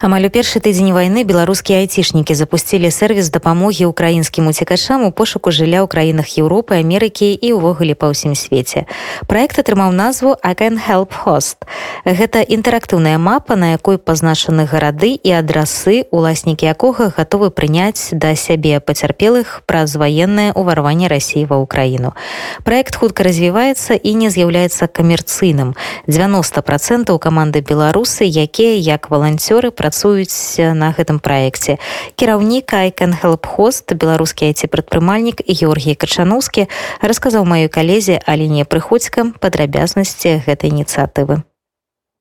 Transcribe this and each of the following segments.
Амаль у першы тыдзень вайны беларускія айцішнікі запусцілі сервіс дапамогі украінскім уцікачам у пошуку жылля ў краінах Еўропы, Амерыкі і ўвогуле па ўсім свеце. Праект атрымаў назву can help host. Гэта інтэрактыўная мапа, на якой пазначаны гарады і адрасы, уласнікі якога гатовы прыняць да сябе пацярпелых праз ваеннае ўварванне рассіі ва ўкраіну. Праект хутка развіваецца і не з'яўляецца камерцыйным. 90 процентаў каманды беларусы, якія як валанцёры пра працуюць на гэтым праекце. Кіраўнік айкан хелпхост беларускі айці прадпрымальнік Георгій качановскі расказаў маёй калезе аліне прыходзькам падрабязнасці гэтай ініцыятывы.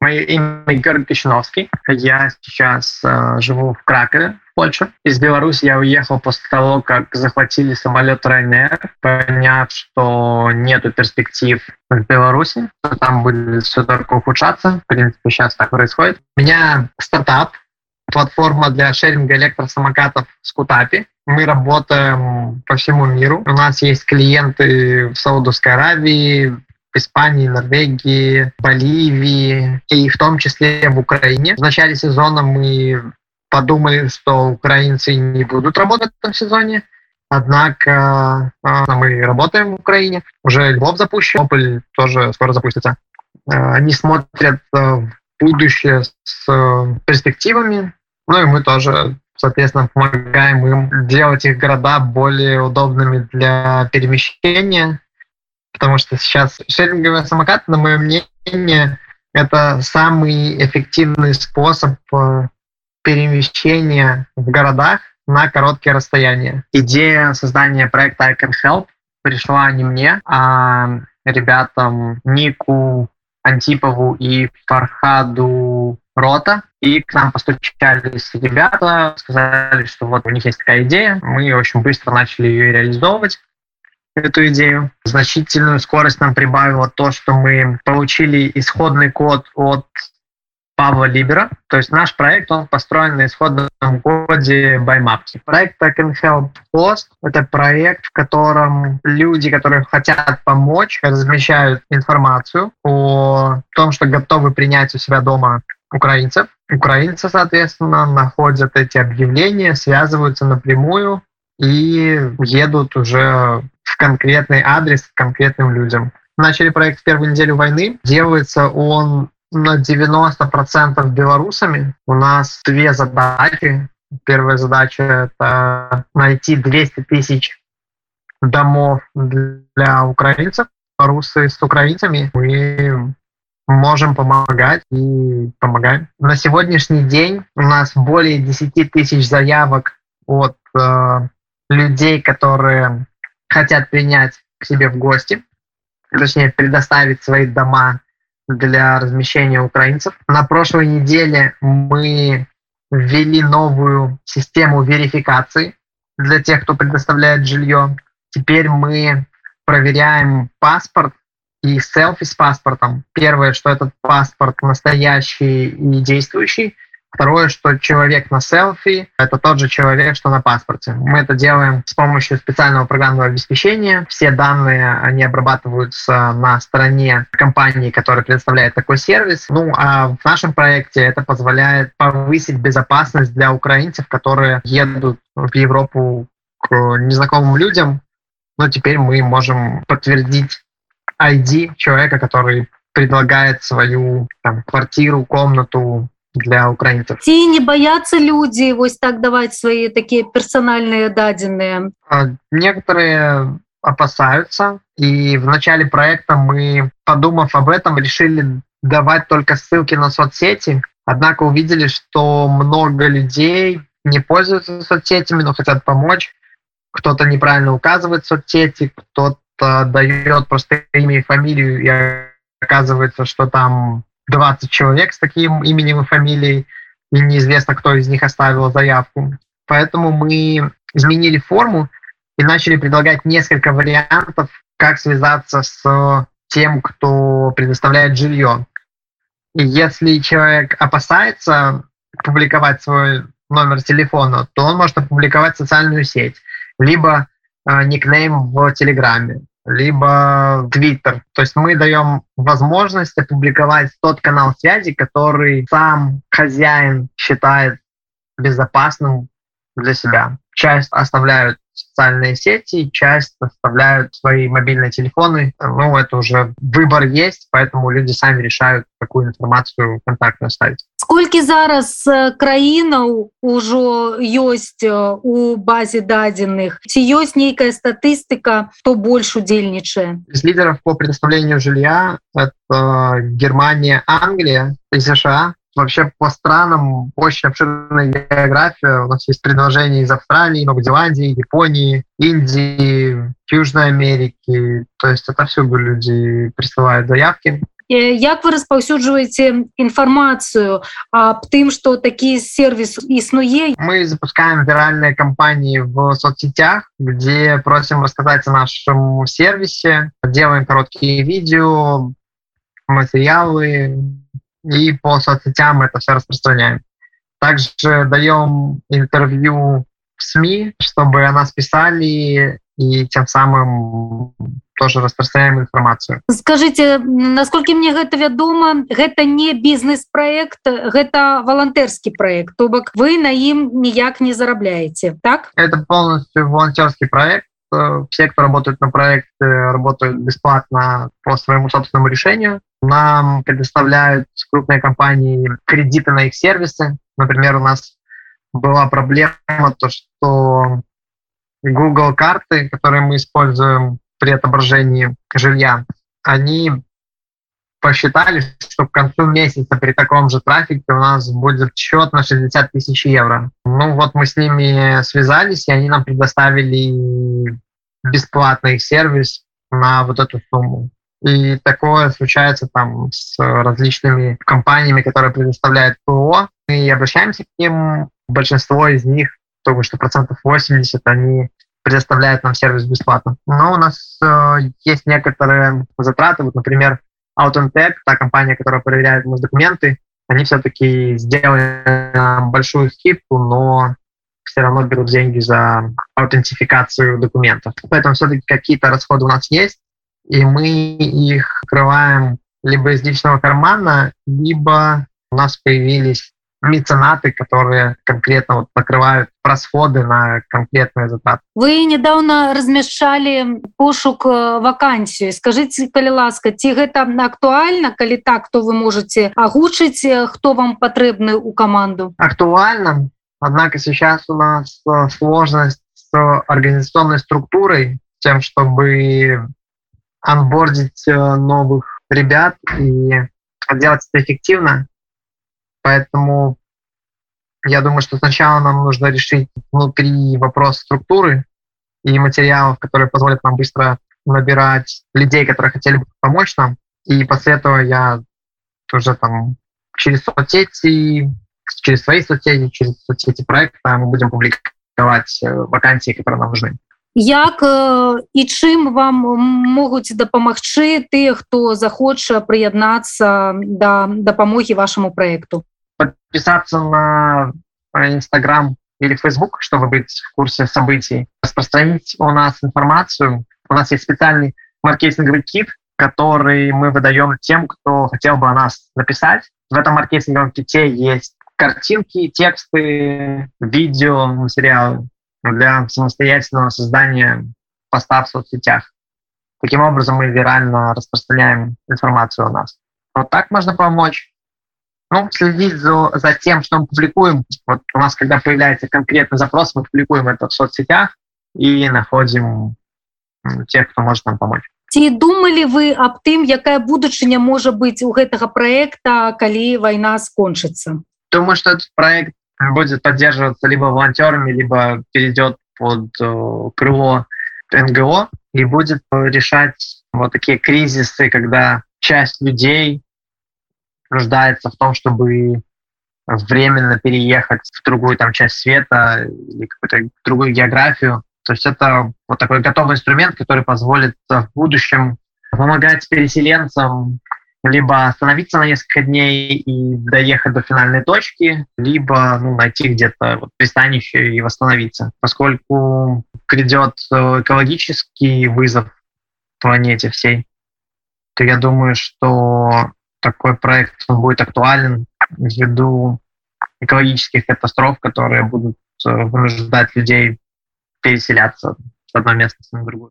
Мое имя Георгий Кочановский. Я сейчас э, живу в Кракове, Польша. Из Беларуси я уехал после того, как захватили самолет Ryanair, поняв, что нету перспектив в Беларуси, что там будет все только ухудшаться. В принципе, сейчас так происходит. У меня стартап, платформа для шеринга электросамокатов с Кутапи. Мы работаем по всему миру. У нас есть клиенты в Саудовской Аравии, в Испании, Норвегии, Боливии и в том числе в Украине. В начале сезона мы подумали, что украинцы не будут работать в этом сезоне. Однако э, мы работаем в Украине. Уже Львов запущен, Ополь тоже скоро запустится. Э, они смотрят в будущее с перспективами. Ну и мы тоже, соответственно, помогаем им делать их города более удобными для перемещения, потому что сейчас шеринговый самокат, на мое мнение, это самый эффективный способ э, перемещения в городах на короткие расстояния. Идея создания проекта I Can Help пришла не мне, а ребятам Нику, Антипову и Фархаду Рота. И к нам постучались ребята, сказали, что вот у них есть такая идея. Мы очень быстро начали ее реализовывать эту идею. Значительную скорость нам прибавило то, что мы получили исходный код от Павла Либера. То есть наш проект, он построен на исходном коде ByMaps. Проект I Can Help Host — это проект, в котором люди, которые хотят помочь, размещают информацию о том, что готовы принять у себя дома украинцев. Украинцы, соответственно, находят эти объявления, связываются напрямую и едут уже в конкретный адрес к конкретным людям. Начали проект в первую неделю войны. Делается он на 90% белорусами. У нас две задачи. Первая задача — это найти 200 тысяч домов для украинцев. Русы с украинцами мы можем помогать и помогаем. На сегодняшний день у нас более 10 тысяч заявок от э, людей, которые хотят принять к себе в гости, точнее предоставить свои дома для размещения украинцев. На прошлой неделе мы ввели новую систему верификации для тех, кто предоставляет жилье. Теперь мы проверяем паспорт и селфи с паспортом. Первое, что этот паспорт настоящий и действующий – Второе, что человек на селфи — это тот же человек, что на паспорте. Мы это делаем с помощью специального программного обеспечения. Все данные, они обрабатываются на стороне компании, которая предоставляет такой сервис. Ну, а в нашем проекте это позволяет повысить безопасность для украинцев, которые едут в Европу к незнакомым людям. Но теперь мы можем подтвердить ID человека, который предлагает свою там, квартиру, комнату, для украинцев. Ці не боятся люди вот так давать свои такие персональные даденные? Некоторые опасаются. И в начале проекта мы, подумав об этом, решили давать только ссылки на соцсети. Однако увидели, что много людей не пользуются соцсетями, но хотят помочь. Кто-то неправильно указывает соцсети, кто-то дает просто имя и фамилию, и оказывается, что там 20 человек с таким именем и фамилией, и неизвестно, кто из них оставил заявку. Поэтому мы изменили форму и начали предлагать несколько вариантов, как связаться с тем, кто предоставляет жилье. И если человек опасается публиковать свой номер телефона, то он может опубликовать социальную сеть, либо э, никнейм в Телеграме, либо Twitter. То есть мы даем возможность опубликовать тот канал связи, который сам хозяин считает безопасным для себя. Часть оставляют социальные сети, часть оставляют свои мобильные телефоны. Ну, это уже выбор есть, поэтому люди сами решают, какую информацию контактную ставить. Сколько зараз э, краінаў ужо ёсць э, у базе дадзеных ці ёсць нейкая статыстыка то больш удзельнічае из лидеров по предоставлению жилья это Германия Англия и США вообще по странам очень обширная география. У нас есть предложения из Австралии, Новой Зеландии, Японии, Индии, Южной Америки. То есть это всюду люди присылают заявки. Як вы распаўсюджваеце інфармацыю аб тым, што такі сервис існуе? Мы запускаем виральные кампании в соцсетях, где просим рассказать о нашем сервисе, делаем короткие видео, материалы, и по соцсетям это все распространяем. Также даем интервью в СМИ, чтобы о нас писали и тем самым тоже распространяем информацию. Скажите, насколько мне гэта вядома, гэта не бизнес-проект, гэта волонтерский проект. То бок вы на им никак не зарабляете, так? Это полностью волонтерский проект. Все, кто работает на проекте, работают бесплатно по своему собственному решению. Нам предоставляют крупные компании кредиты на их сервисы. Например, у нас была проблема, то, что Google карты, которые мы используем при отображении жилья, они посчитали, что к концу месяца при таком же трафике у нас будет счет на 60 тысяч евро. Ну вот мы с ними связались, и они нам предоставили бесплатный сервис на вот эту сумму. И такое случается там с различными компаниями, которые предоставляют ПО. Мы обращаемся к ним. Большинство из них, то что процентов 80, они предоставляют нам сервис бесплатно. Но у нас э, есть некоторые затраты. Вот, например, Autentech, та компания, которая проверяет у нас документы, они все-таки сделали нам большую скидку, но все равно берут деньги за аутентификацию документов. Поэтому все-таки какие-то расходы у нас есть и мы их открываем либо из личного кармана, либо у нас появились меценаты, которые конкретно вот покрывают расходы на конкретные затраты. Вы недавно размяшчалі пошук э, вакансію. Скажите, калі ласка, ці гэта актуальна, калі так, то вы можете агучыць, э, хто вам патрэбны у команду? Актуально. Однако сейчас у нас э, сложность с организационной структурой, тем, чтобы анбордить э, новых ребят и делать это эффективно. Поэтому я думаю, что сначала нам нужно решить внутри вопрос структуры и материалов, которые позволят нам быстро набирать людей, которые хотели бы помочь нам. И после этого я уже там через соцсети, через свои соцсети, через соцсети проекта мы будем публиковать э, вакансии, которые нам нужны. Як і чым вам могуць дапамагчы тыя хто захоча прыяднацца да дапамогі вашаму проекту подписаться на инстаграм или facebook чтобы быть в курсе событий. Распространить у нас информацию. У нас есть специальный маркетинговый кит который мы выдаем тем кто хотел бы о нас написать. В этом маркетинговом ките есть картинки тексты видео материалы для самостоятельного создания поста в соцсетях. Таким образом мы вирально распространяем информацию о нас. Вот так можно помочь. Ну, следить за, за тем, что мы публикуем. Вот у нас, когда появляется конкретный запрос, мы публикуем это в соцсетях и находим тех, кто может нам помочь. Ці думалі вы аб тым, якая будучыня можа быць у гэтага проекта, калі вайна скончыцца? Думаю, что этот проект будет поддерживаться либо волонтерами, либо перейдет под э, крыло НГО и будет решать вот такие кризисы, когда часть людей нуждается в том, чтобы временно переехать в другую там часть света или какую-то другую географию. То есть это вот такой готовый инструмент, который позволит в будущем помогать переселенцам либо остановиться на несколько дней и доехать до финальной точки, либо ну, найти где-то вот пристанище и восстановиться. Поскольку грядет э, экологический вызов, планете всей, то я думаю, что такой проект он будет актуален ввиду экологических катастроф, которые будут э, вынуждать людей переселяться с одного места на другое.